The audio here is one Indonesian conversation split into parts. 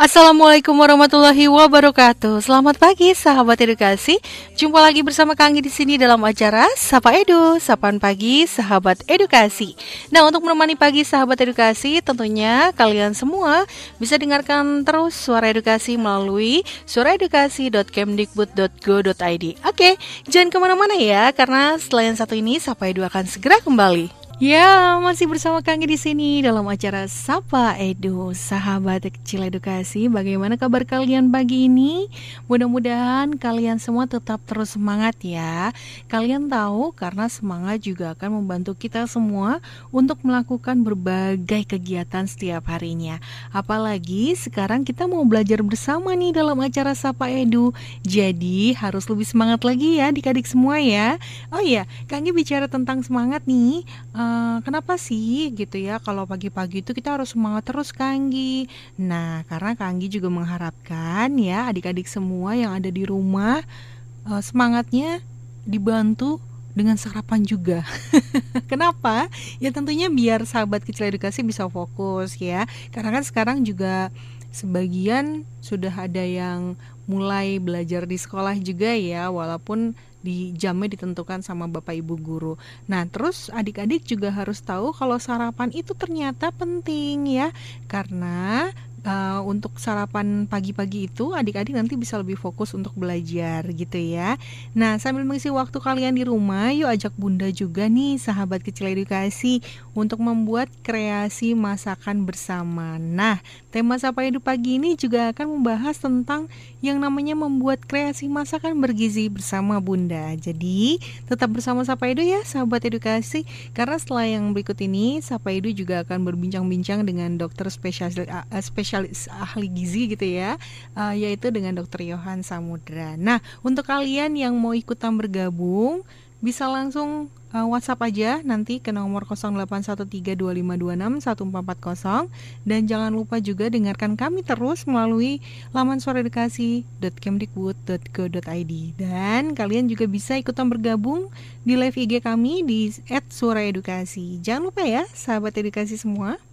Assalamualaikum warahmatullahi wabarakatuh. Selamat pagi sahabat edukasi. Jumpa lagi bersama Kanggi di sini dalam acara Sapa Edu, Sapaan Pagi Sahabat Edukasi. Nah, untuk menemani pagi sahabat edukasi, tentunya kalian semua bisa dengarkan terus suara edukasi melalui suaraedukasi.kemdikbud.go.id. Oke, jangan ke mana-mana ya, karena yang satu ini Sapa Edu akan segera kembali. Ya, masih bersama Kang di sini dalam acara Sapa Edu, sahabat kecil edukasi. Bagaimana kabar kalian pagi ini? Mudah-mudahan kalian semua tetap terus semangat ya. Kalian tahu karena semangat juga akan membantu kita semua untuk melakukan berbagai kegiatan setiap harinya. Apalagi sekarang kita mau belajar bersama nih dalam acara Sapa Edu. Jadi harus lebih semangat lagi ya adik-adik semua ya. Oh iya, Kanggi bicara tentang semangat nih. Uh, Eh, kenapa sih gitu ya kalau pagi-pagi itu kita harus semangat terus Kanggi. Nah, karena Kanggi juga mengharapkan ya adik-adik semua yang ada di rumah uh, semangatnya dibantu dengan sarapan juga. Kenapa? Ya tentunya biar sahabat kecil edukasi bisa fokus ya. Karena kan sekarang juga sebagian sudah ada yang mulai belajar di sekolah juga ya walaupun di jamnya ditentukan sama bapak ibu guru. Nah, terus adik-adik juga harus tahu kalau sarapan itu ternyata penting ya, karena uh, untuk sarapan pagi-pagi itu adik-adik nanti bisa lebih fokus untuk belajar gitu ya. Nah sambil mengisi waktu kalian di rumah, yuk ajak bunda juga nih sahabat kecil edukasi untuk membuat kreasi masakan bersama. Nah tema Sapa Edu pagi ini juga akan membahas tentang yang namanya membuat kreasi masakan bergizi bersama bunda. Jadi tetap bersama Sapa Edu ya sahabat edukasi karena setelah yang berikut ini Sapa Edu juga akan berbincang-bincang dengan dokter spesialis, spesialis spesialis ahli gizi gitu ya, uh, yaitu dengan Dokter Yohan Samudra. Nah, untuk kalian yang mau ikutan bergabung, bisa langsung uh, WhatsApp aja nanti ke nomor 081325261440 dan jangan lupa juga dengarkan kami terus melalui laman suaraedukasi.kemdikbud.go.id dan kalian juga bisa ikutan bergabung di live IG kami di @suaraedukasi. Jangan lupa ya sahabat edukasi semua.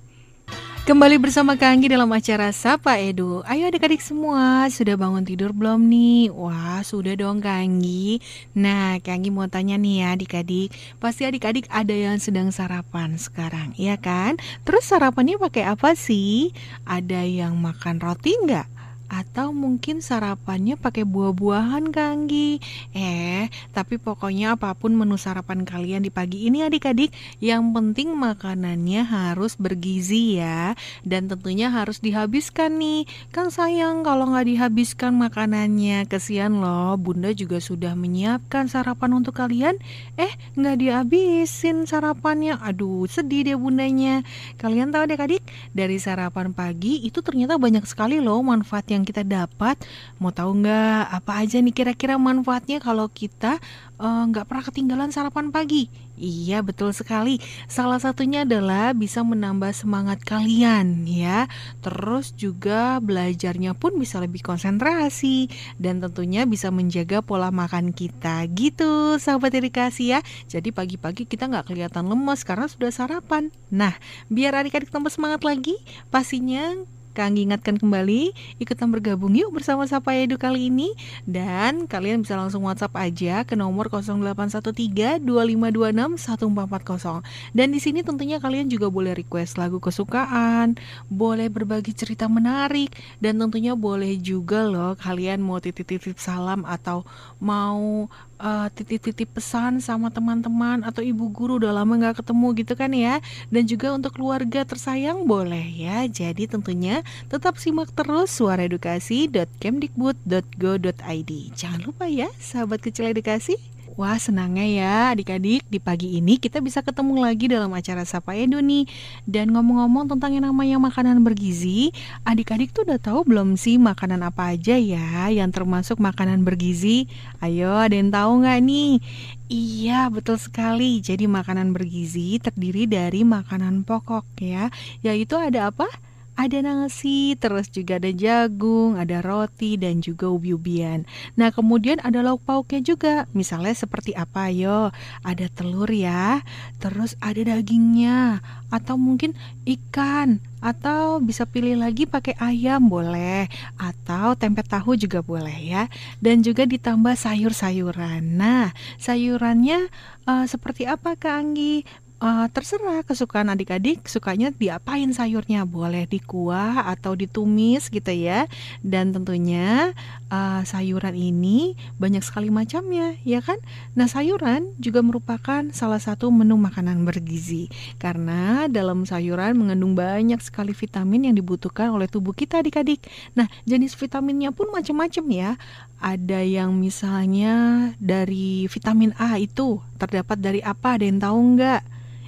Kembali bersama Kanggi dalam acara Sapa Edu Ayo adik-adik semua, sudah bangun tidur belum nih? Wah, sudah dong Kanggi Nah, Kanggi mau tanya nih ya adik-adik Pasti adik-adik ada yang sedang sarapan sekarang, ya kan? Terus sarapannya pakai apa sih? Ada yang makan roti nggak? Atau mungkin sarapannya pakai buah-buahan Kanggi Eh, tapi pokoknya apa pun menu sarapan kalian di pagi ini adik-adik Yang penting makanannya harus bergizi ya. Dan tentunya harus dihabiskan nih. Kan sayang kalau nggak dihabiskan makanannya. Kesian loh, bunda juga sudah menyiapkan sarapan untuk kalian. Eh, nggak dihabisin sarapannya. Aduh, sedih deh bundanya. Kalian tahu adik-adik, dari sarapan pagi itu ternyata banyak sekali loh manfaat yang kita dapat. Mau tahu nggak apa aja nih kira-kira manfaatnya kalau kita eh, nggak pernah ketinggalan sarapan pagi? Iya betul sekali. Salah satunya adalah bisa menambah semangat kalian ya. Terus juga belajarnya pun bisa lebih konsentrasi dan tentunya bisa menjaga pola makan kita gitu sahabat edukasi ya. Jadi pagi-pagi kita nggak kelihatan lemes karena sudah sarapan. Nah biar adik-adik tambah semangat lagi pastinya Kang ingatkan kembali, ikutan bergabung yuk bersama Sapa Edu kali ini dan kalian bisa langsung WhatsApp aja ke nomor 0813 2526 1440. Dan di sini tentunya kalian juga boleh request lagu kesukaan, boleh berbagi cerita menarik dan tentunya boleh juga loh kalian mau titip-titip salam atau mau uh, titip-titip pesan sama teman-teman atau ibu guru udah lama nggak ketemu gitu kan ya. Dan juga untuk keluarga tersayang boleh ya. Jadi tentunya tetap simak terus suara edukasi.kemdikbud.go.id jangan lupa ya sahabat kecil edukasi Wah senangnya ya adik-adik. Di pagi ini kita bisa ketemu lagi dalam acara Sapa Edu nih. Dan ngomong-ngomong tentang yang namanya makanan bergizi Adik-adik tuh udah tahu belum sih makanan apa aja ya yang termasuk makanan bergizi? Ayo ada yang tahu nggak nih? Iya betul sekali. Jadi makanan bergizi terdiri dari makanan pokok ya. Yaitu ada apa? Ada nasi, terus juga ada jagung, ada roti, dan juga ubi-ubian. Nah, kemudian ada lauk pauknya juga. Misalnya seperti apa, yo? Ada telur ya, terus ada dagingnya, atau mungkin ikan, atau bisa pilih lagi pakai ayam boleh, atau tempe tahu juga boleh ya. Dan juga ditambah sayur-sayuran. Nah, sayurannya uh, seperti apa Kak Anggi? Uh, terserah kesukaan adik-adik sukanya diapain sayurnya? Boleh dikuah atau ditumis gitu ya. Dan tentunya uh, sayuran ini banyak sekali macamnya ya kan? Nah sayuran juga merupakan salah satu menu makanan bergizi. Karena dalam sayuran mengandung banyak sekali vitamin yang dibutuhkan oleh tubuh kita adik-adik. Nah jenis vitaminnya pun macam-macam ya. Ada yang misalnya dari vitamin A itu terdapat dari apa? Ada yang tahu nggak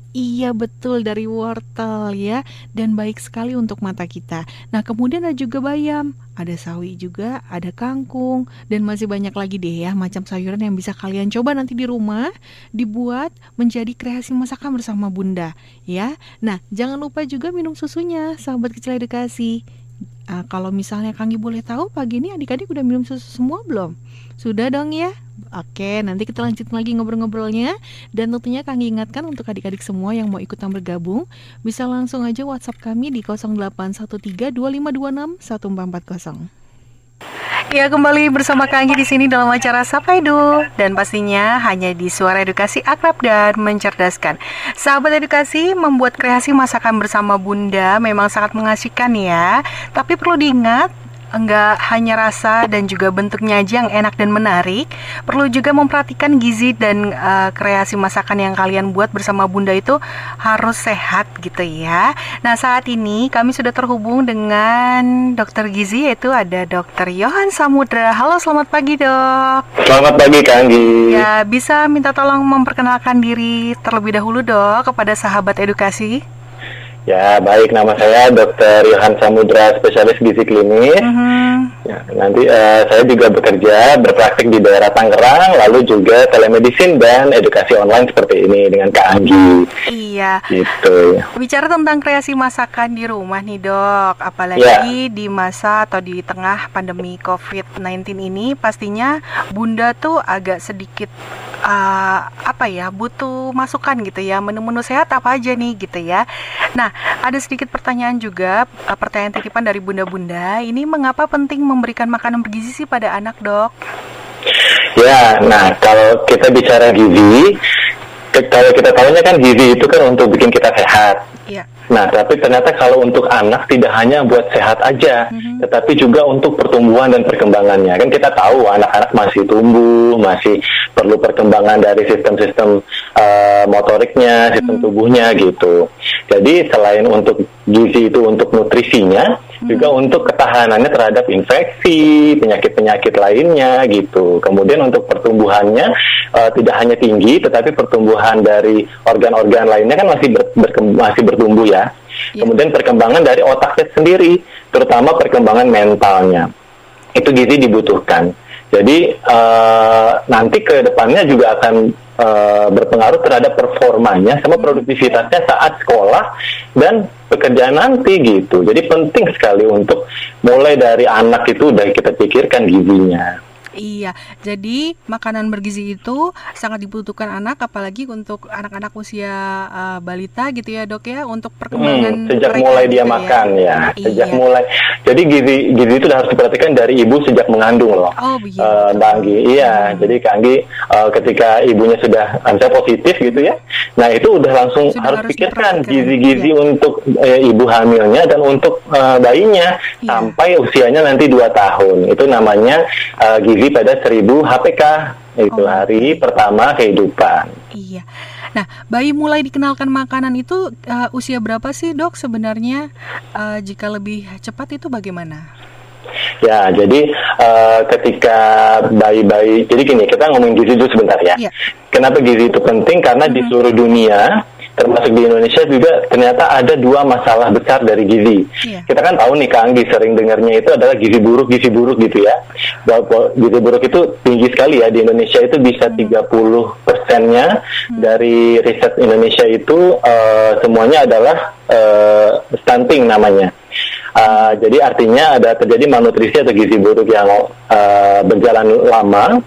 Iya betul dari wortel ya dan baik sekali untuk mata kita. Nah kemudian ada juga bayam, ada sawi juga, ada kangkung dan masih banyak lagi deh ya macam sayuran yang bisa kalian coba nanti di rumah dibuat menjadi kreasi masakan bersama bunda ya. Nah jangan lupa juga minum susunya sahabat kecil edukasi. Nah, kalau misalnya Kanggi boleh tahu pagi ini adik-adik udah minum susu semua belum? Sudah dong ya? Oke, nanti kita lanjut lagi ngobrol-ngobrolnya dan tentunya kami ingatkan untuk adik-adik semua yang mau ikutan bergabung bisa langsung aja WhatsApp kami di 081325261440. Ya kembali bersama Kanggi di sini dalam acara Sapa Edu dan pastinya hanya di Suara Edukasi Akrab dan Mencerdaskan. Sahabat edukasi membuat kreasi masakan bersama Bunda memang sangat mengasihkan ya. Tapi perlu diingat enggak hanya rasa dan juga bentuknya aja yang enak dan menarik, perlu juga memperhatikan gizi dan uh, kreasi masakan yang kalian buat bersama Bunda itu harus sehat gitu ya. Nah, saat ini kami sudah terhubung dengan dokter gizi yaitu ada dokter Yohan Samudra. Halo, selamat pagi, Dok. Selamat pagi, Kanggi. Ya, bisa minta tolong memperkenalkan diri terlebih dahulu, Dok, kepada sahabat edukasi. Ya, baik. Nama saya Dr. Yohan Samudra, spesialis gizi klinis. Uh -huh. Ya, nanti uh, saya juga bekerja berpraktik di daerah Tangerang, lalu juga telemedicine dan edukasi online seperti ini dengan Kak Anggi. Iya. Gitu. Bicara tentang kreasi masakan di rumah nih dok, apalagi ya. di masa atau di tengah pandemi COVID-19 ini, pastinya Bunda tuh agak sedikit uh, apa ya butuh masukan gitu ya menu-menu sehat apa aja nih gitu ya. Nah ada sedikit pertanyaan juga, uh, pertanyaan titipan dari bunda-bunda. Ini mengapa penting memberikan makanan bergizi sih pada anak, dok? Ya, nah kalau kita bicara gizi, kalau kita tahunya kan gizi itu kan untuk bikin kita sehat. Iya. Nah, tapi ternyata kalau untuk anak tidak hanya buat sehat aja, mm-hmm. tetapi juga untuk pertumbuhan dan perkembangannya. Kan kita tahu anak-anak masih tumbuh, masih perlu perkembangan dari sistem-sistem uh, motoriknya, sistem mm-hmm. tubuhnya gitu. Jadi selain untuk gizi itu untuk nutrisinya, hmm. juga untuk ketahanannya terhadap infeksi, penyakit-penyakit lainnya gitu. Kemudian untuk pertumbuhannya uh, tidak hanya tinggi, tetapi pertumbuhan dari organ-organ lainnya kan masih ber, masih bertumbuh ya. Yeah. Kemudian perkembangan dari otaknya sendiri, terutama perkembangan mentalnya. Itu gizi dibutuhkan. Jadi uh, nanti ke depannya juga akan uh, berpengaruh terhadap performanya sama produktivitasnya saat sekolah dan pekerjaan nanti gitu. Jadi penting sekali untuk mulai dari anak itu udah kita pikirkan gizinya. Iya, jadi makanan bergizi itu sangat dibutuhkan anak, apalagi untuk anak-anak usia uh, balita gitu ya dok ya, untuk perkembangan hmm, sejak mulai dia gitu ya. makan ya, ya. sejak iya. mulai. Jadi gizi gizi itu harus diperhatikan dari ibu sejak mengandung loh, oh, begitu. uh, Mbak Anggi. Iya, hmm. jadi Kak Anggi uh, ketika ibunya sudah misalnya positif gitu ya, nah itu udah langsung sudah harus, harus pikirkan gizi-gizi iya. untuk uh, ibu hamilnya dan untuk uh, bayinya iya. sampai usianya nanti dua tahun. Itu namanya uh, gizi gizi pada 1000 HPK itu oh. hari pertama kehidupan. Iya. Nah, bayi mulai dikenalkan makanan itu uh, usia berapa sih, Dok? Sebenarnya uh, jika lebih cepat itu bagaimana? Ya, jadi uh, ketika bayi-bayi, jadi gini, kita ngomongin gizi dulu sebentar ya. Iya. Kenapa gizi itu penting? Karena di seluruh dunia, termasuk di Indonesia juga ternyata ada dua masalah besar dari gizi. Iya. Kita kan tahu nih, Kang, Anggi sering dengarnya itu adalah gizi buruk, gizi buruk gitu ya. Bahwa gizi buruk itu tinggi sekali ya di Indonesia itu bisa 30 persennya dari riset Indonesia itu eh, semuanya adalah eh, stunting namanya. Uh, jadi artinya ada terjadi malnutrisi atau gizi buruk yang uh, berjalan lama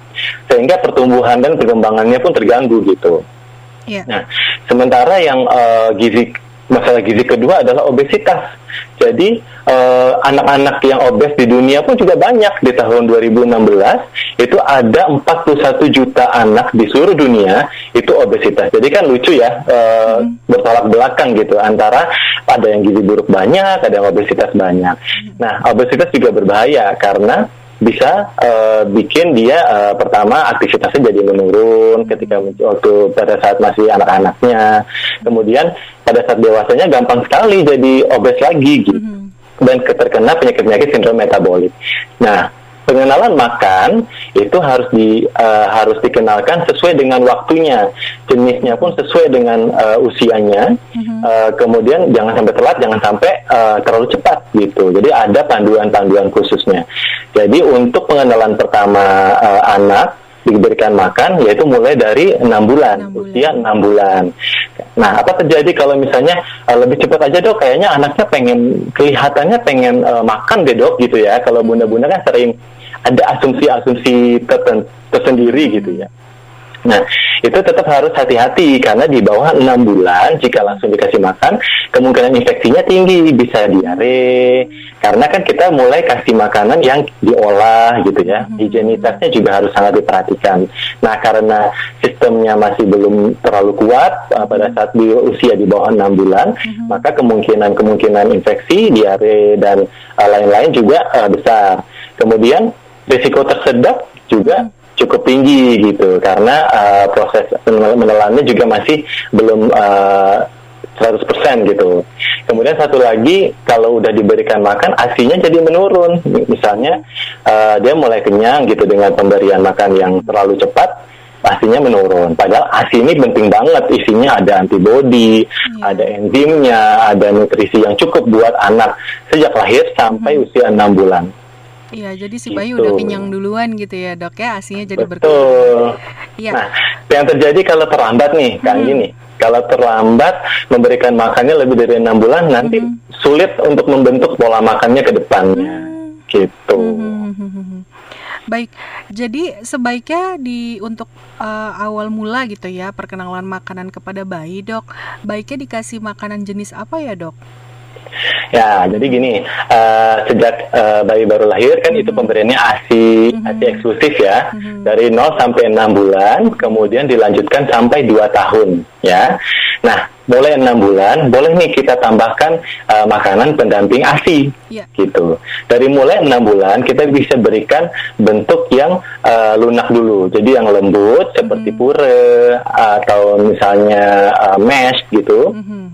sehingga pertumbuhan dan perkembangannya pun terganggu gitu. Iya. Nah, sementara yang uh, gizi masalah gizi kedua adalah obesitas. Jadi uh, anak-anak yang obes di dunia pun juga banyak di tahun 2016 itu ada 41 juta anak di seluruh dunia itu obesitas. Jadi kan lucu ya uh, bertolak belakang gitu antara ada yang gizi buruk banyak, ada yang obesitas banyak. Nah, obesitas juga berbahaya karena bisa uh, bikin dia uh, pertama aktivitasnya jadi menurun ketika waktu pada saat masih anak-anaknya. Kemudian pada saat dewasanya gampang sekali jadi obes lagi gitu. Dan terkena penyakit-penyakit sindrom metabolik. Nah pengenalan makan itu harus di uh, harus dikenalkan sesuai dengan waktunya jenisnya pun sesuai dengan uh, usianya uh, kemudian jangan sampai telat jangan sampai uh, terlalu cepat gitu jadi ada panduan-panduan khususnya jadi untuk pengenalan pertama uh, anak diberikan makan yaitu mulai dari enam bulan, bulan. usia enam bulan. Nah, apa terjadi kalau misalnya uh, lebih cepat aja dok? Kayaknya anaknya pengen kelihatannya pengen uh, makan deh dok gitu ya. Kalau bunda-bunda kan sering ada asumsi-asumsi tersendiri gitu ya. Nah, itu tetap harus hati-hati karena di bawah enam bulan jika langsung dikasih makan, kemungkinan infeksinya tinggi, bisa diare. Karena kan kita mulai kasih makanan yang diolah gitu ya. Higienitasnya juga harus sangat diperhatikan. Nah, karena sistemnya masih belum terlalu kuat uh, pada saat di usia di bawah enam bulan, maka kemungkinan-kemungkinan infeksi, diare dan uh, lain-lain juga uh, besar. Kemudian risiko tersedak juga cukup tinggi gitu karena uh, proses menel- menelannya juga masih belum uh, 100% gitu. Kemudian satu lagi kalau udah diberikan makan asinya jadi menurun. Misalnya uh, dia mulai kenyang gitu dengan pemberian makan yang terlalu cepat asinya menurun. Padahal ASI ini penting banget, isinya ada antibodi, ada enzimnya, ada nutrisi yang cukup buat anak sejak lahir sampai usia enam bulan. Iya, jadi si bayi Gitu. udah kenyang duluan gitu ya, Dok ya. Asinya jadi berkurang. Betul. Iya. Nah, yang terjadi kalau terlambat nih, Hmm. gini, kalau terlambat memberikan makannya lebih dari enam bulan, nanti Hmm. sulit untuk membentuk pola makannya ke depannya, gitu. Hmm. Baik, jadi sebaiknya di untuk uh, awal mula gitu ya perkenalan makanan kepada bayi dok, baiknya dikasih makanan jenis apa ya dok? Ya, jadi gini, eh, sejak eh, bayi baru lahir kan itu pemberiannya ASI, ASI eksklusif ya, dari 0 sampai 6 bulan, kemudian dilanjutkan sampai 2 tahun, ya. Nah, mulai 6 bulan, boleh nih kita tambahkan eh, makanan pendamping ASI, Iya. gitu. Dari mulai 6 bulan kita bisa berikan bentuk yang eh, lunak dulu, jadi yang lembut seperti pure atau misalnya eh, mash gitu. Mhm.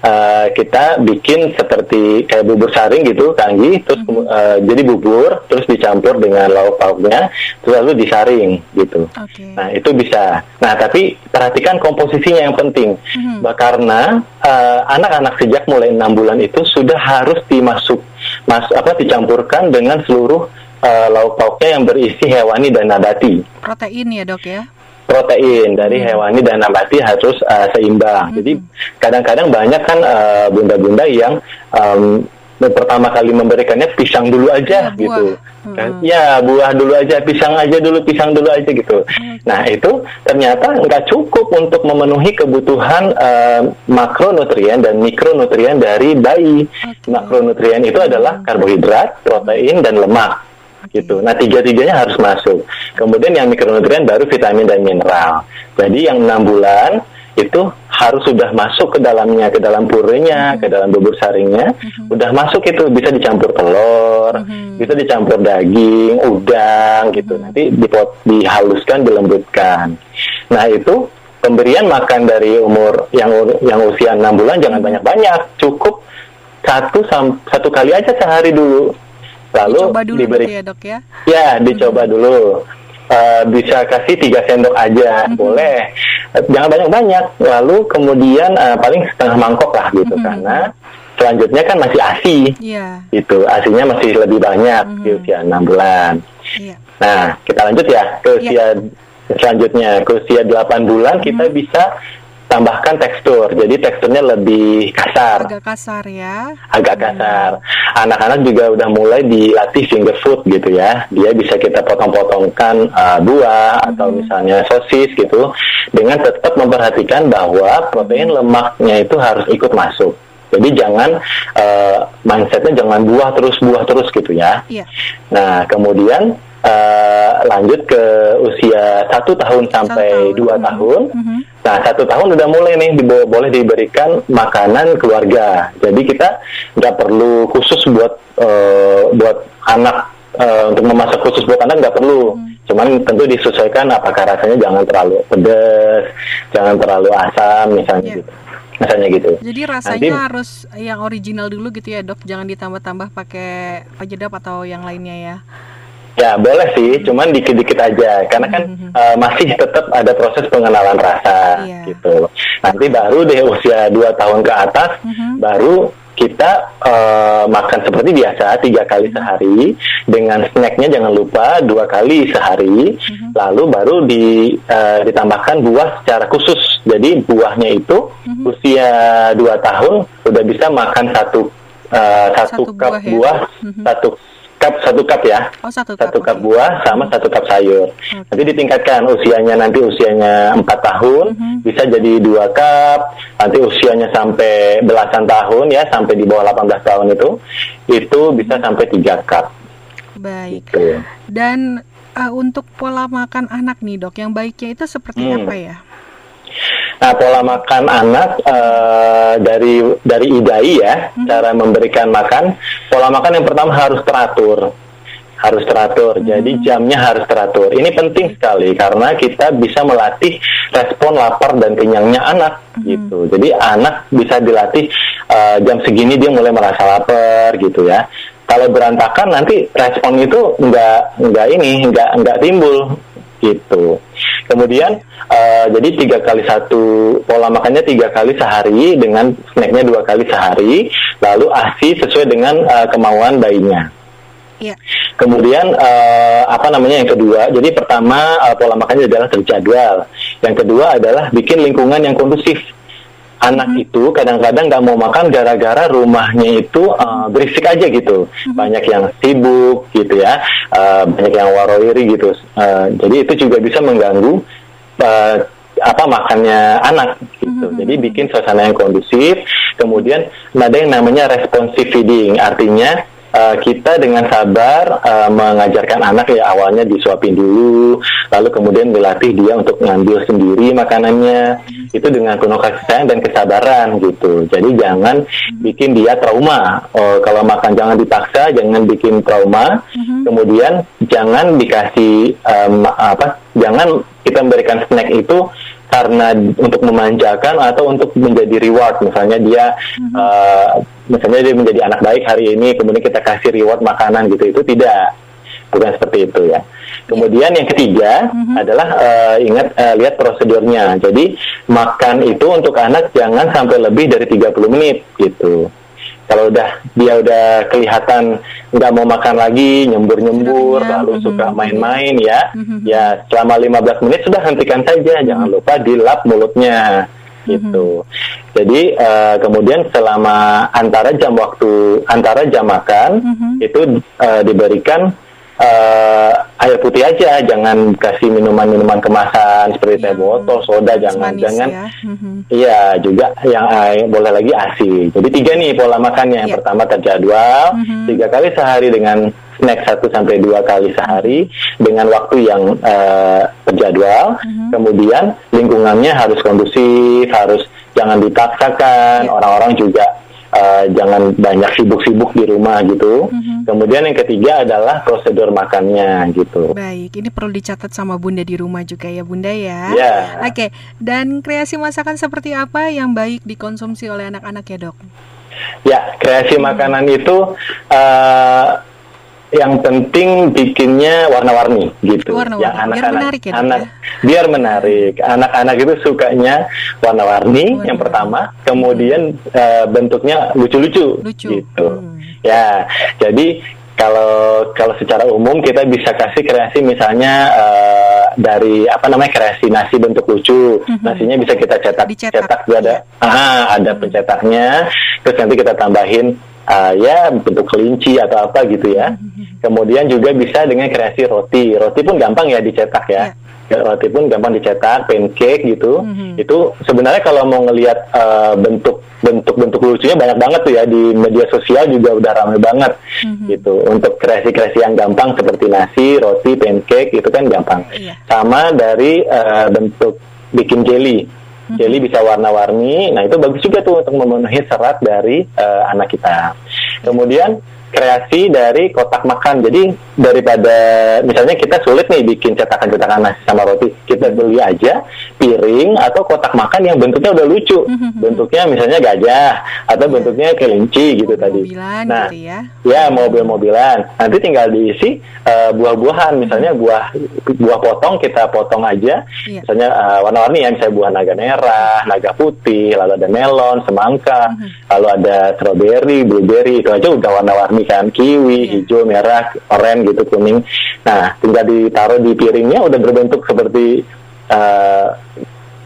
Uh, kita bikin seperti kayak bubur saring gitu, Kanggi, terus kemu- uh, jadi bubur, terus dicampur dengan lauk pauknya, terus lalu disaring gitu. Oke. Nah itu bisa. Nah tapi perhatikan komposisinya yang penting, Bah, karena uh, anak-anak sejak mulai enam bulan itu sudah harus dimasuk, mas apa dicampurkan dengan seluruh uh, lauk pauknya yang berisi hewani dan nabati Protein ya dok ya? Protein dari hewani dan nabati harus uh, seimbang. Jadi kadang-kadang banyak kan uh, bunda-bunda yang um, pertama kali memberikannya pisang dulu aja Ya, buah. gitu. Hmm. Kan, Ya buah dulu aja, pisang aja dulu, pisang dulu aja gitu. Nah itu ternyata nggak cukup untuk memenuhi kebutuhan uh, makronutrien dan mikronutrien dari bayi. Oke. Makronutrien itu adalah karbohidrat, protein dan lemak gitu. Nah tiga-tiganya harus masuk. Kemudian yang mikronutrien baru vitamin dan mineral. Jadi yang enam bulan itu harus sudah masuk ke dalamnya, ke dalam purenya, ke dalam bubur saringnya, udah masuk itu bisa dicampur telur, bisa dicampur daging, udang gitu. Nanti dipot, dihaluskan, dilembutkan. Nah itu pemberian makan dari umur yang yang usia enam bulan jangan banyak-banyak, cukup satu sam- satu kali aja sehari dulu lalu Dicoba dulu diberi gitu ya dok ya. ya dicoba dulu Eh, bisa kasih tiga sendok aja Mhm. boleh jangan banyak banyak lalu kemudian eh, paling setengah mangkok lah gitu Mhm. karena selanjutnya kan masih asi Iya, gitu asinya masih lebih banyak Mhm. di usia enam bulan iya. Nah, kita lanjut ya ke Iya. usia selanjutnya ke usia 8 bulan kita Mhm. bisa tambahkan tekstur. Jadi teksturnya lebih kasar, Agak kasar ya. agak kasar. Anak-anak juga udah mulai dilatih finger food gitu ya. Dia bisa kita potong-potongkan uh, buah atau misalnya sosis gitu dengan tetap memperhatikan bahwa protein lemaknya itu harus ikut masuk. Jadi jangan uh, mindsetnya jangan buah terus buah terus gitu ya. Iya. Nah, kemudian eh, lanjut ke usia satu tahun sampai tahun. dua Mhm. tahun. Mhm. Nah, satu tahun udah mulai nih dibo- boleh diberikan makanan keluarga. Jadi kita nggak perlu khusus buat eh, buat anak eh, untuk memasak khusus buat anak nggak perlu. Mhm. Cuman tentu disesuaikan apakah rasanya jangan terlalu pedas, jangan terlalu asam misalnya Iya. gitu. Misalnya gitu. Jadi rasanya Nanti- harus yang original dulu gitu ya dok, jangan ditambah-tambah pakai penyedap atau yang lainnya ya. Ya boleh sih, cuman dikit-dikit aja, karena kan Mhm. eh, masih tetap ada proses pengenalan rasa Iya. gitu. Nanti baru deh usia 2 tahun ke atas, Mhm. baru kita eh, makan seperti biasa tiga kali sehari dengan snacknya jangan lupa dua kali sehari, Mhm. lalu baru di, eh, ditambahkan buah secara khusus. Jadi buahnya itu Mhm. usia 2 tahun udah bisa makan satu eh, satu, Satu cup buah ya? buah, Mhm. satu cup satu cup ya Oh satu satu cup oke. buah sama satu cup sayur. Oke. Nanti ditingkatkan usianya nanti usianya 4 tahun Mhm. bisa jadi dua cup. Nanti usianya sampai belasan tahun ya sampai di bawah 18 tahun itu itu bisa sampai tiga cup. Baik. Gitu. Dan uh, untuk pola makan anak nih dok, yang baiknya itu seperti Hmm. apa ya? Nah pola makan anak eh, dari dari IDAI ya Mhm. cara memberikan makan pola makan yang pertama harus teratur. Harus teratur jadi jamnya harus teratur. Ini penting sekali karena kita bisa melatih respon lapar dan kenyangnya anak gitu. Jadi anak bisa dilatih eh, jam segini dia mulai merasa lapar gitu ya. Kalau berantakan nanti respon itu nggak nggak ini nggak nggak timbul gitu. Kemudian eh, jadi tiga kali satu pola makannya tiga kali sehari dengan snacknya dua kali sehari, lalu asi sesuai dengan eh, kemauan bayinya. Iya. Kemudian eh, apa namanya yang kedua? Jadi pertama eh, pola makannya adalah terjadwal. Yang kedua adalah bikin lingkungan yang kondusif. Anak itu kadang-kadang nggak mau makan gara-gara rumahnya itu eh, berisik aja gitu. Banyak yang sibuk gitu ya, eh, banyak yang waroiri gitu. Eh, jadi itu juga bisa mengganggu eh, apa makannya anak gitu. Jadi bikin suasana yang kondusif. Kemudian ada yang namanya responsive feeding, artinya eh, kita dengan sabar eh, mengajarkan anak ya awalnya disuapin dulu, lalu kemudian dilatih dia untuk ngambil sendiri makanannya. Itu dengan penuh kasih sayang dan kesabaran gitu. Jadi jangan bikin dia trauma. Oh, kalau makan jangan dipaksa, jangan bikin trauma. Kemudian jangan dikasih em, apa? Jangan kita memberikan snack itu karena untuk memanjakan atau untuk menjadi reward. Misalnya dia eh, misalnya dia menjadi anak baik hari ini kemudian kita kasih reward makanan gitu itu tidak. Bukan seperti itu ya. Kemudian yang ketiga adalah eh, ingat eh, lihat prosedurnya. Jadi makan itu untuk anak jangan sampai lebih dari 30 menit gitu kalau udah dia udah kelihatan nggak mau makan lagi nyembur-nyembur Sudah kenyang, lalu mhm, suka mhm. main-main ya Mhm. ya selama 15 menit sudah hentikan saja jangan lupa dilap mulutnya gitu jadi eh, kemudian selama antara jam waktu antara jam makan Mhm. itu eh, diberikan eh, air putih aja jangan kasih minuman-minuman kemasan seperti teh Yang botol soda jangan manis jangan ya. Iya, juga yang eh, boleh lagi ASI. Jadi tiga nih pola makannya. Yang Iya. pertama terjadwal, Mhm. tiga kali sehari dengan snack satu sampai dua kali sehari dengan waktu yang eh, terjadwal. Mhm. Kemudian lingkungannya harus kondusif, harus jangan dipaksakan. Iya. Orang-orang juga eh, jangan banyak sibuk-sibuk di rumah gitu. Mhm. Kemudian yang ketiga adalah prosedur makannya gitu. Baik, ini perlu dicatat sama Bunda di rumah juga ya Bunda ya. Ya. Oke, dan kreasi masakan seperti apa yang baik dikonsumsi oleh anak-anak ya dok? Ya, kreasi makanan itu eh, yang penting bikinnya warna-warni gitu. Warna-warni. Yang Biar anak-anak menarik ya, anak ya? biar menarik. Anak-anak itu sukanya warna-warni yang pertama, kemudian eh, bentuknya lucu-lucu Lucu. gitu. Hmm. Ya, jadi kalau kalau secara umum kita bisa kasih kreasi misalnya eh, dari apa namanya kreasi nasi bentuk lucu. Nasinya bisa kita cetak. Dicetak, cetak ada ah ada pencetaknya. Terus nanti kita tambahin ah, ya bentuk kelinci atau apa gitu ya. Kemudian juga bisa dengan kreasi roti. Roti pun gampang ya dicetak ya. Roti pun gampang dicetak, pancake gitu. Mhm. Itu sebenarnya kalau mau ngelihat eh, bentuk bentuk-bentuk lucunya banyak banget tuh ya di media sosial juga udah ramai banget gitu. Untuk kreasi-kreasi yang gampang seperti nasi, roti, pancake itu kan gampang. Iya. Sama dari eh, bentuk bikin jelly. Jelly bisa warna-warni. Nah, itu bagus juga tuh untuk memenuhi serat dari eh, anak kita. Kemudian kreasi dari kotak makan. Jadi daripada misalnya kita sulit nih bikin cetakan-cetakan nasi sama roti, kita beli aja piring atau kotak makan yang bentuknya udah lucu. Bentuknya misalnya gajah atau bentuknya kelinci gitu tadi. Mobilan Nah, gitu ya. Ya mobil-mobilan. Nanti tinggal diisi eh, buah-buahan, misalnya buah buah potong kita potong aja, Iya. misalnya eh, warna-warni ya, misalnya buah naga merah, naga putih, lalu ada melon, semangka, lalu ada strawberry, blueberry itu aja udah warna-warni kan, kiwi, Iya. hijau, merah, oranye gitu kuning. Nah tinggal ditaruh di piringnya udah berbentuk seperti eh,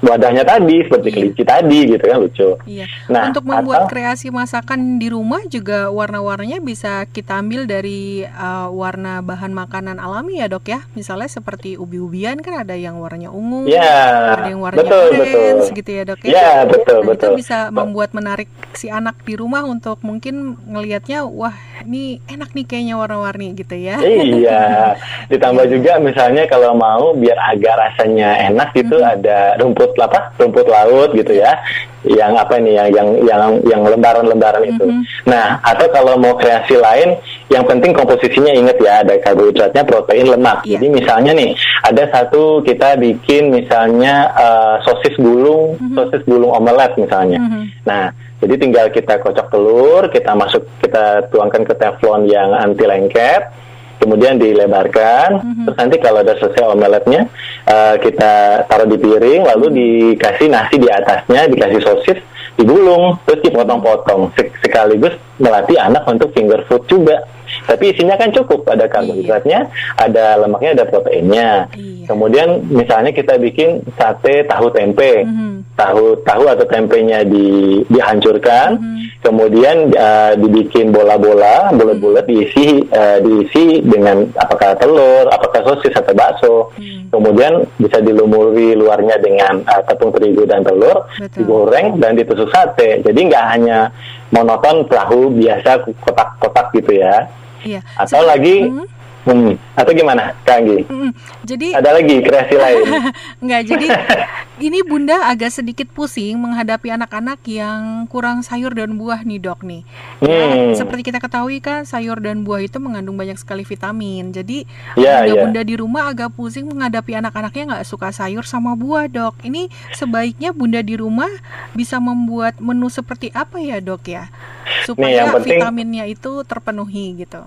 wadahnya tadi, seperti Iya. kelinci tadi gitu kan lucu. Iya. Nah, Untuk membuat atau- kreasi masakan di rumah juga warna-warnanya bisa kita ambil dari uh, warna bahan makanan alami ya dok ya. Misalnya seperti ubi-ubian kan ada yang warnanya ungu, Ya, ada yang warnanya betul, orange betul. gitu ya dok Ya, betul, Nah, betul. Itu bisa membuat menarik si anak di rumah untuk mungkin ngelihatnya wah ini enak nih kayaknya warna-warni gitu ya. Iya, ditambah juga misalnya kalau mau biar agak rasanya enak gitu Mm-hmm. ada rumput apa? Rumput laut gitu ya. Yang apa nih yang yang yang yang lembaran-lembaran itu. Mhm. Nah, atau kalau mau kreasi lain yang penting komposisinya inget ya ada karbohidratnya, protein, lemak. Iya. Jadi misalnya nih ada satu kita bikin misalnya eh, sosis gulung, sosis gulung omelet misalnya. Mhm. Nah, jadi tinggal kita kocok telur, kita masuk, kita tuangkan ke teflon yang anti lengket, kemudian dilebarkan. Terus nanti kalau udah selesai omeletnya, eh, kita taruh di piring, lalu dikasih nasi di atasnya, dikasih sosis, digulung, terus dipotong-potong. Sek- sekaligus melatih anak untuk finger food juga. Tapi isinya kan cukup, ada karbohidratnya, ada lemaknya, ada proteinnya. Iya. Kemudian misalnya kita bikin sate tahu tempe Mhm. tahu tahu atau tempenya di dihancurkan Mhm. kemudian eh, dibikin bola-bola bulat-bulat diisi eh, diisi dengan apakah telur apakah sosis atau bakso Hmm. kemudian bisa dilumuri luarnya dengan eh, tepung terigu dan telur Betul. digoreng dan ditusuk sate jadi nggak hanya monoton tahu biasa kotak-kotak gitu ya Iya. atau Seperti- lagi Mhm. Hmm, atau gimana Kak Anggi? Mhm. Jadi ada lagi kreasi lain Enggak, jadi ini Bunda agak sedikit pusing menghadapi anak-anak yang kurang sayur dan buah nih dok nih. Ya, Hmm. seperti kita ketahui kan sayur dan buah itu mengandung banyak sekali vitamin. Jadi Ya, bunda-bunda di rumah agak pusing menghadapi anak-anaknya nggak suka sayur sama buah dok. Ini sebaiknya bunda di rumah bisa membuat menu seperti apa ya dok ya? Supaya yang penting- vitaminnya itu terpenuhi gitu.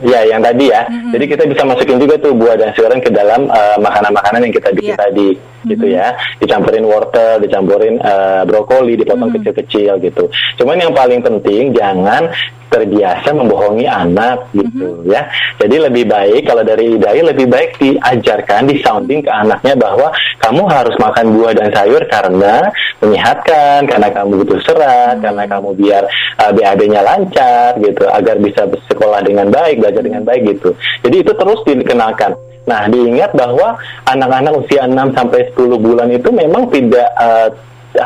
Ya, yang tadi ya. Mm-mm. Jadi kita bisa masukin juga tuh buah dan sayuran ke dalam eh, makanan-makanan yang kita bikin tadi, gitu Mhm. ya. Dicampurin wortel, dicampurin eh, brokoli, dipotong Mhm. kecil-kecil gitu. Cuman yang paling penting jangan terbiasa membohongi anak gitu Mhm. ya. Jadi lebih baik kalau dari idai lebih baik diajarkan, disounding ke anaknya bahwa kamu harus makan buah dan sayur karena menyehatkan, karena kamu butuh serat, karena kamu biar uh, BAD-nya lancar gitu, agar bisa bersekolah dengan baik, belajar dengan baik gitu. Jadi itu terus dikenalkan. Nah, diingat bahwa anak-anak usia 6 sampai 10 bulan itu memang tidak uh,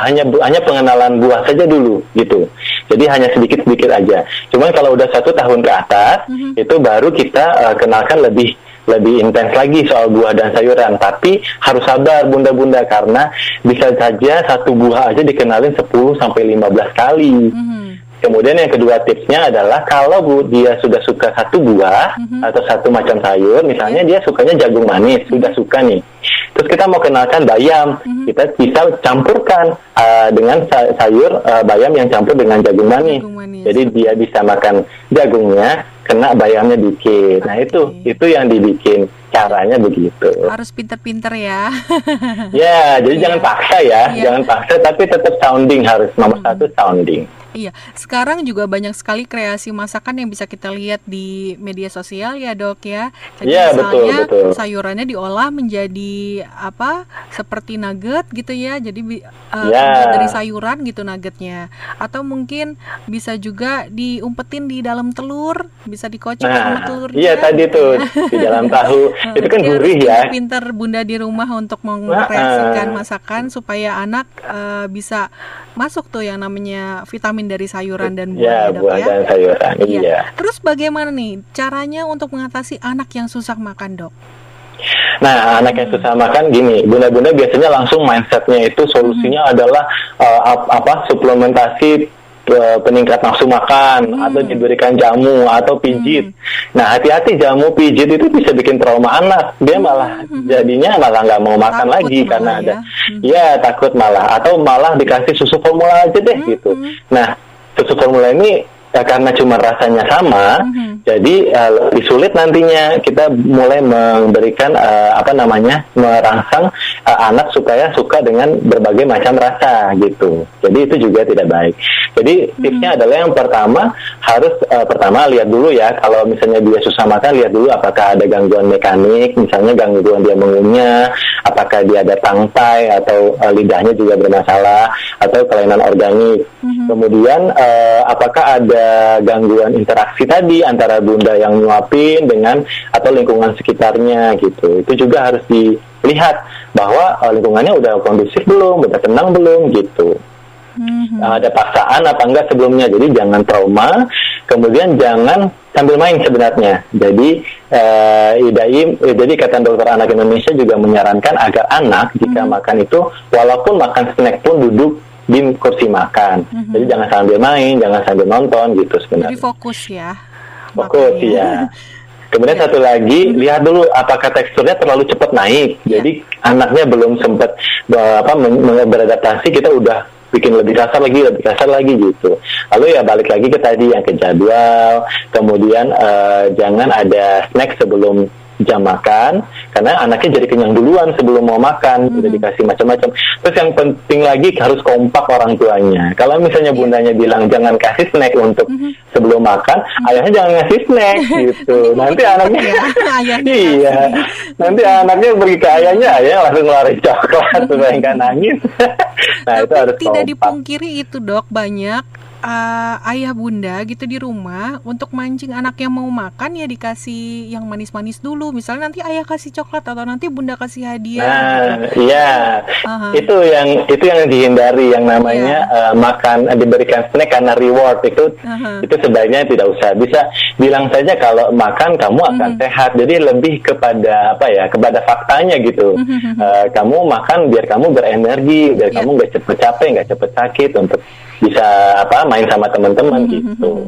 hanya hanya pengenalan buah saja dulu gitu. Jadi hanya sedikit-sedikit aja. Cuman kalau udah satu tahun ke atas, Mhm. itu baru kita uh, kenalkan lebih lebih intens lagi soal buah dan sayuran. Tapi harus sabar bunda-bunda karena bisa saja satu buah aja dikenalin 10 sampai 15 kali. Mhm. Kemudian yang kedua tipsnya adalah kalau bu dia sudah suka satu buah Mhm. atau satu macam sayur, misalnya dia sukanya jagung manis, sudah suka nih. Terus kita mau kenalkan bayam, Mhm. kita bisa campurkan uh, dengan sa- sayur uh, bayam yang campur dengan jagung manis. Jagung manis. Jadi dia bisa makan jagungnya, kena bayamnya dikit. Nah itu itu yang dibikin caranya begitu. Harus pinter-pinter ya. ya, jadi Iya. jangan paksa ya, Iya. jangan paksa tapi tetap sounding harus nomor satu sounding. Iya, sekarang juga banyak sekali kreasi masakan yang bisa kita lihat di media sosial ya dok ya. Jadi Iya, misalnya betul, betul. sayurannya diolah menjadi apa seperti nugget gitu ya. Jadi bi- eh, Iya. terbuat dari sayuran gitu nuggetnya. Atau mungkin bisa juga diumpetin di dalam telur, bisa dikocok sama Nah, telurnya. iya tadi tuh di dalam tahu itu kan gurih ya. Pinter bunda di rumah untuk mengkreasikan masakan supaya anak eh, bisa masuk tuh yang namanya vitamin dari sayuran dan buah Ya, ya, dok buah ya. dan sayuran. Iya. Iya. Terus bagaimana nih caranya untuk mengatasi anak yang susah makan dok? Nah, anak yang susah makan gini, bunda-bunda biasanya langsung mindsetnya itu solusinya adalah uh, ap- apa suplementasi peningkat nafsu makan atau diberikan jamu atau pijit. Nah, hati-hati jamu pijit itu bisa bikin trauma anak. Dia malah jadinya malah nggak mau makan Takut lagi karena ya. ada ya takut malah atau malah dikasih susu formula aja deh gitu. Nah, susu formula ini karena cuma rasanya sama, jadi eh, lebih sulit nantinya kita mulai memberikan eh, apa namanya merangsang eh, anak supaya suka dengan berbagai macam rasa gitu. Jadi itu juga tidak baik. Jadi tipsnya adalah yang pertama harus eh, pertama lihat dulu ya kalau misalnya dia susah makan lihat dulu apakah ada gangguan mekanik, misalnya gangguan dia mengunyah, apakah dia ada tangkai atau eh, lidahnya juga bermasalah atau kelainan organik. Kemudian eh, apakah ada gangguan interaksi tadi antara bunda yang nyuapin dengan atau lingkungan sekitarnya gitu. Itu juga harus dilihat bahwa eh, lingkungannya udah kondusif belum, udah tenang belum gitu. Mhm. Ada paksaan apa enggak sebelumnya. Jadi jangan trauma, kemudian jangan sambil main sebenarnya. Jadi eh, IDAI, eh, jadi Ikatan Dokter Anak Indonesia juga menyarankan agar anak jika makan itu walaupun makan snack pun duduk di kursi makan. Jadi jangan sambil main, jangan sambil nonton gitu Jadi sebenarnya. fokus ya. Fokus makannya. ya. Kemudian satu lagi, lihat dulu apakah teksturnya terlalu cepat naik. Iya. Jadi anaknya belum sempat apa beradaptasi, kita udah bikin lebih kasar lagi, lebih kasar lagi gitu. Lalu ya balik lagi ke tadi yang ke jadwal. Kemudian eh, jangan ada snack sebelum jam makan karena anaknya jadi kenyang duluan sebelum mau makan udah dikasih macam-macam. Terus yang penting lagi harus kompak orang tuanya. Kalau misalnya bundanya bilang jangan kasih snack untuk sebelum makan ayahnya jangan ngasih snack gitu. Nanti anaknya ya, iya. nanti anaknya pergi ke ayahnya ayahnya langsung ngeluarin coklat supaya nggak nangis. Nah itu Tapi harus tidak kompak. dipungkiri itu dok banyak uh, ayah bunda gitu di rumah untuk mancing anak yang mau makan ya dikasih yang manis-manis dulu misalnya nanti ayah kasih coklat atau nanti bunda kasih hadiah gitu. Nah, iya, Aha. itu yang itu yang dihindari yang namanya eh, makan eh, diberikan snack karena reward itu Aha. itu sebaiknya tidak usah. Bisa bilang saja kalau makan kamu akan sehat. Jadi lebih kepada apa ya kepada faktanya gitu. Eh, kamu makan biar kamu berenergi, biar Iya. kamu nggak cepet capek, nggak cepet sakit untuk bisa apa main sama teman-teman gitu.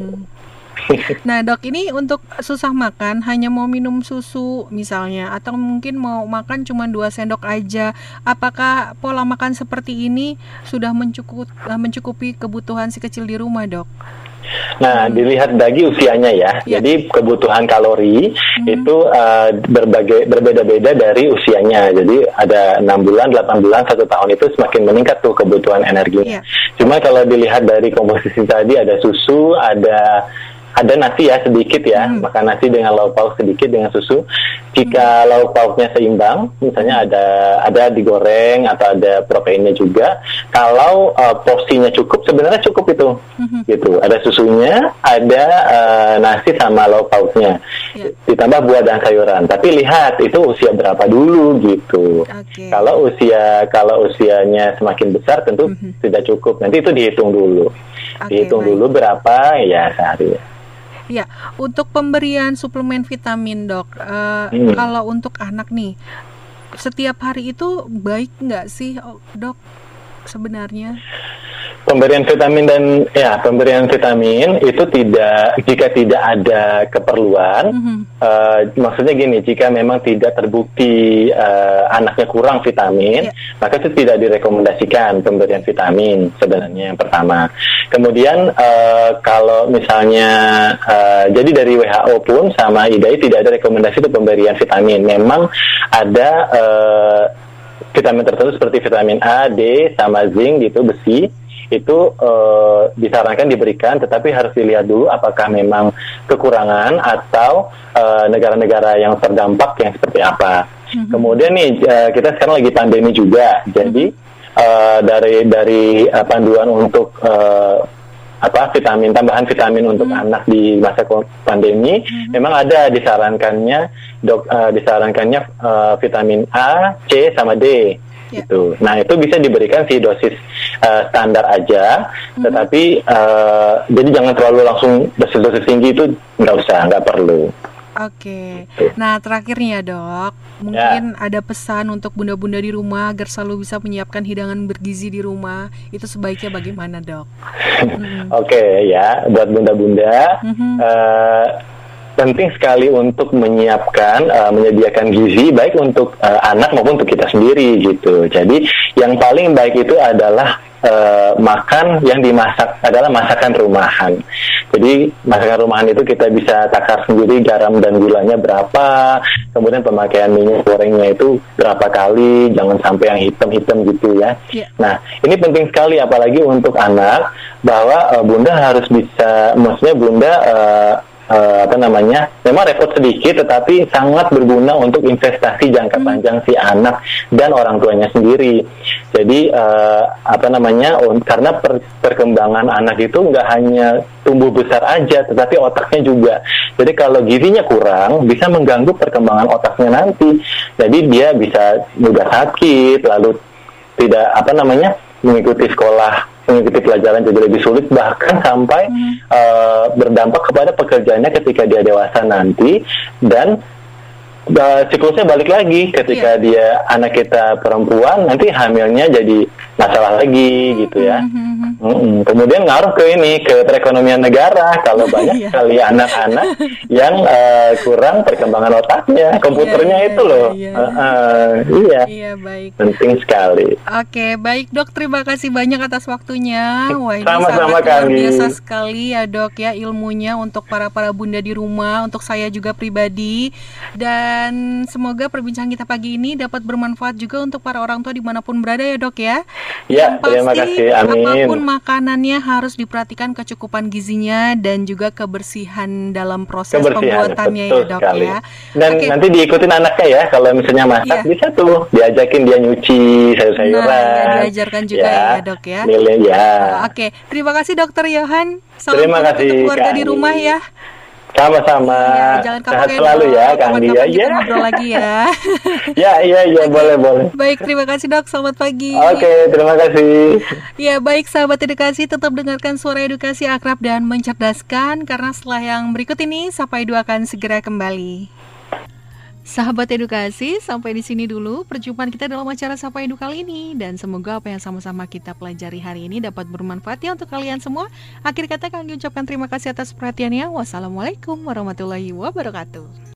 Nah dok ini untuk susah makan hanya mau minum susu misalnya atau mungkin mau makan cuma dua sendok aja. Apakah pola makan seperti ini sudah mencukup, eh, mencukupi kebutuhan si kecil di rumah dok? Nah, dilihat dari usianya ya. Ya. Jadi kebutuhan kalori itu uh, berbagai berbeda-beda dari usianya. Jadi ada enam bulan, 8 bulan, satu tahun itu semakin meningkat tuh kebutuhan energinya. Iya. Cuma kalau dilihat dari komposisi tadi ada susu, ada ada nasi ya sedikit ya, makan nasi dengan lauk pauk sedikit dengan susu. Jika lauk pauknya seimbang, misalnya ada ada digoreng atau ada proteinnya juga. Kalau uh, porsinya cukup, sebenarnya cukup itu, gitu. Ada susunya, ada uh, nasi sama lauk pauknya, Ya. ditambah buah dan sayuran. Tapi lihat itu usia berapa dulu gitu. Oke. Kalau usia kalau usianya semakin besar tentu tidak cukup. Nanti itu dihitung dulu. Oke, dihitung baik. dulu berapa ya sehari. Ya, untuk pemberian suplemen vitamin dok, eh, Hmm. kalau untuk anak nih, setiap hari itu baik nggak sih dok? Sebenarnya, pemberian vitamin dan ya pemberian vitamin itu tidak jika tidak ada keperluan Mhm. eh, maksudnya gini jika memang tidak terbukti eh, anaknya kurang vitamin Ya. maka itu tidak direkomendasikan pemberian vitamin sebenarnya yang pertama kemudian eh, kalau misalnya eh, jadi dari WHO pun sama IDAI tidak ada rekomendasi untuk pemberian vitamin memang ada eh, vitamin tertentu seperti vitamin A, D, sama zinc gitu besi itu eh, disarankan diberikan, tetapi harus dilihat dulu apakah memang kekurangan atau eh, negara-negara yang terdampak yang seperti apa. Kemudian nih eh, kita sekarang lagi pandemi juga, jadi eh, dari dari panduan untuk eh, apa vitamin tambahan vitamin untuk anak di masa pandemi memang ada disarankannya dok eh, disarankannya eh, vitamin A, C sama D Ya. gitu. Nah itu bisa diberikan si dosis eh, standar aja, Hmm. tetapi eh, jadi jangan terlalu langsung dosis-dosis tinggi itu nggak usah, nggak perlu. Oke, nah terakhir nih ya dok, mungkin ada pesan untuk bunda-bunda di rumah agar selalu bisa menyiapkan hidangan bergizi di rumah, itu sebaiknya bagaimana dok? Mm. Oke ya, buat bunda-bunda Mhm. eh, penting sekali untuk menyiapkan, eh, menyediakan gizi baik untuk eh, anak maupun untuk kita sendiri gitu. Jadi yang paling baik itu adalah eh, makan yang dimasak adalah masakan rumahan. Jadi masakan rumahan itu kita bisa takar sendiri garam dan gulanya berapa, kemudian pemakaian minyak gorengnya itu berapa kali, jangan sampai yang hitam-hitam gitu ya. Iya. Nah, ini penting sekali apalagi untuk anak bahwa eh, bunda harus bisa, maksudnya bunda eh, eh, apa namanya, memang repot sedikit, tetapi sangat berguna untuk investasi jangka panjang si anak dan orang tuanya sendiri. Jadi eh, apa namanya, karena per- perkembangan anak itu nggak hanya tumbuh besar aja, tetapi otaknya juga. Jadi kalau gizinya kurang, bisa mengganggu perkembangan otaknya nanti. Jadi dia bisa mudah sakit, lalu tidak apa namanya mengikuti sekolah mengikuti pelajaran jadi lebih sulit bahkan sampai eh, berdampak kepada pekerjaannya ketika dia dewasa nanti dan eh, siklusnya balik lagi ketika dia anak kita perempuan nanti hamilnya jadi masalah lagi gitu ya. Mhm. Mm-mm. Kemudian ngaruh ke ini ke perekonomian negara kalau banyak Iya. sekali anak-anak yang eh, kurang perkembangan otaknya, komputernya iya, itu loh. iya. Eh, eh, iya, Iya baik. penting sekali. Oke, baik dok, terima kasih banyak atas waktunya. Wah ini Sama-sama, sangat luar Kami. biasa sekali ya dok ya ilmunya untuk para para bunda di rumah, untuk saya juga pribadi. Dan semoga perbincangan kita pagi ini dapat bermanfaat juga untuk para orang tua di mana pun berada ya dok ya. Ya, Yang terima pasti, kasih. Amin. Apa pun makanannya harus diperhatikan kecukupan gizinya dan juga kebersihan dalam proses Kebersihan, pembuatannya betul ya dok sekali. ya. Dan Oke. nanti diikutin anaknya ya, kalau misalnya masak Iya. bisa tuh diajakin dia nyuci sayur-sayuran. Nah, ya, diajarkan juga ya, Dok, ya. Ya. Oke, terima kasih Dokter Yohan. Salam Terima untuk kasih, keluarga Kak di rumah ya. Sama-sama. Ya, jangan Sehat kapok selalu ya, Kang Dia. Ya. ngobrol lagi ya. Ya, iya, iya, boleh, boleh. baik, terima kasih Dok. Selamat pagi. Oke, terima kasih. Ya, baik sahabat edukasi, tetap dengarkan suara edukasi akrab dan mencerdaskan karena setelah yang berikut ini Sapa Edu akan segera kembali. Sahabat edukasi, sampai di sini dulu perjumpaan kita dalam acara Sapa Edu kali ini dan semoga apa yang sama-sama kita pelajari hari ini dapat bermanfaat ya untuk kalian semua. Akhir kata kami ucapkan terima kasih atas perhatiannya. Wassalamualaikum warahmatullahi wabarakatuh.